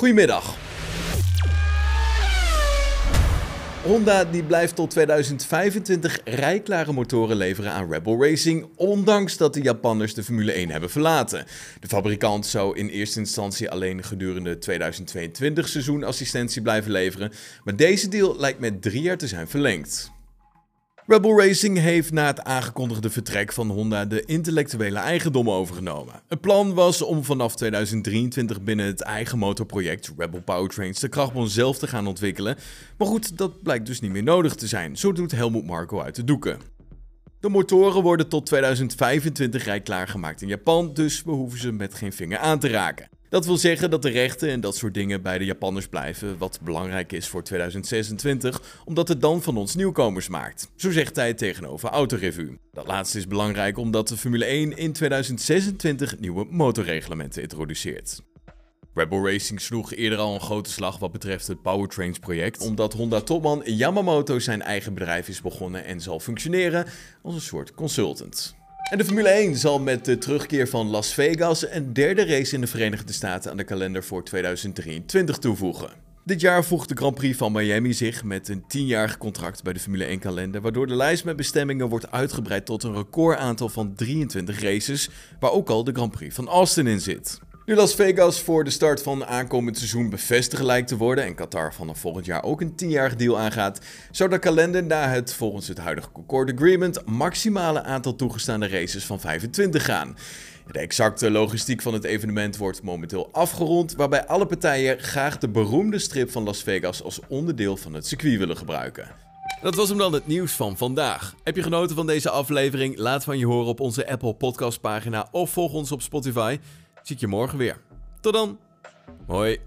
Goedemiddag. Honda die blijft tot 2025 rijklare motoren leveren aan Rebel Racing, ondanks dat de Japanners de Formule 1 hebben verlaten. De fabrikant zou in eerste instantie alleen gedurende 2022 seizoen assistentie blijven leveren, maar deze deal lijkt met drie jaar te zijn verlengd. Rebel Racing heeft na het aangekondigde vertrek van Honda de intellectuele eigendom overgenomen. Het plan was om vanaf 2023 binnen het eigen motorproject Rebel Powertrains de krachtbron zelf te gaan ontwikkelen. Maar goed, dat blijkt dus niet meer nodig te zijn. Zo doet Helmut Marko uit de doeken. De motoren worden tot 2025 rijklaar gemaakt in Japan, dus we hoeven ze met geen vinger aan te raken. Dat wil zeggen dat de rechten en dat soort dingen bij de Japanners blijven, wat belangrijk is voor 2026, omdat het dan van ons nieuwkomers maakt. Zo zegt hij tegenover Autorevue. Dat laatste is belangrijk omdat de Formule 1 in 2026 nieuwe motorreglementen introduceert. Rebel Racing sloeg eerder al een grote slag wat betreft het Powertrains project, omdat Honda-topman Yamamoto zijn eigen bedrijf is begonnen en zal functioneren als een soort consultant. En de Formule 1 zal met de terugkeer van Las Vegas een derde race in de Verenigde Staten aan de kalender voor 2023 toevoegen. Dit jaar voegt de Grand Prix van Miami zich met een 10-jarig contract bij de Formule 1 kalender, waardoor de lijst met bestemmingen wordt uitgebreid tot een recordaantal van 23 races, waar ook al de Grand Prix van Austin in zit. Nu Las Vegas voor de start van aankomend seizoen bevestigd lijkt te worden en Qatar vanaf volgend jaar ook een 10-jarig deal aangaat, zou de kalender na het volgens het huidige Concord Agreement maximale aantal toegestaande races van 25 gaan. De exacte logistiek van het evenement wordt momenteel afgerond, waarbij alle partijen graag de beroemde strip van Las Vegas als onderdeel van het circuit willen gebruiken. Dat was hem dan het nieuws van vandaag. Heb je genoten van deze aflevering? Laat van je horen op onze Apple Podcast pagina of volg ons op Spotify zie je morgen weer. Tot dan. Hoi.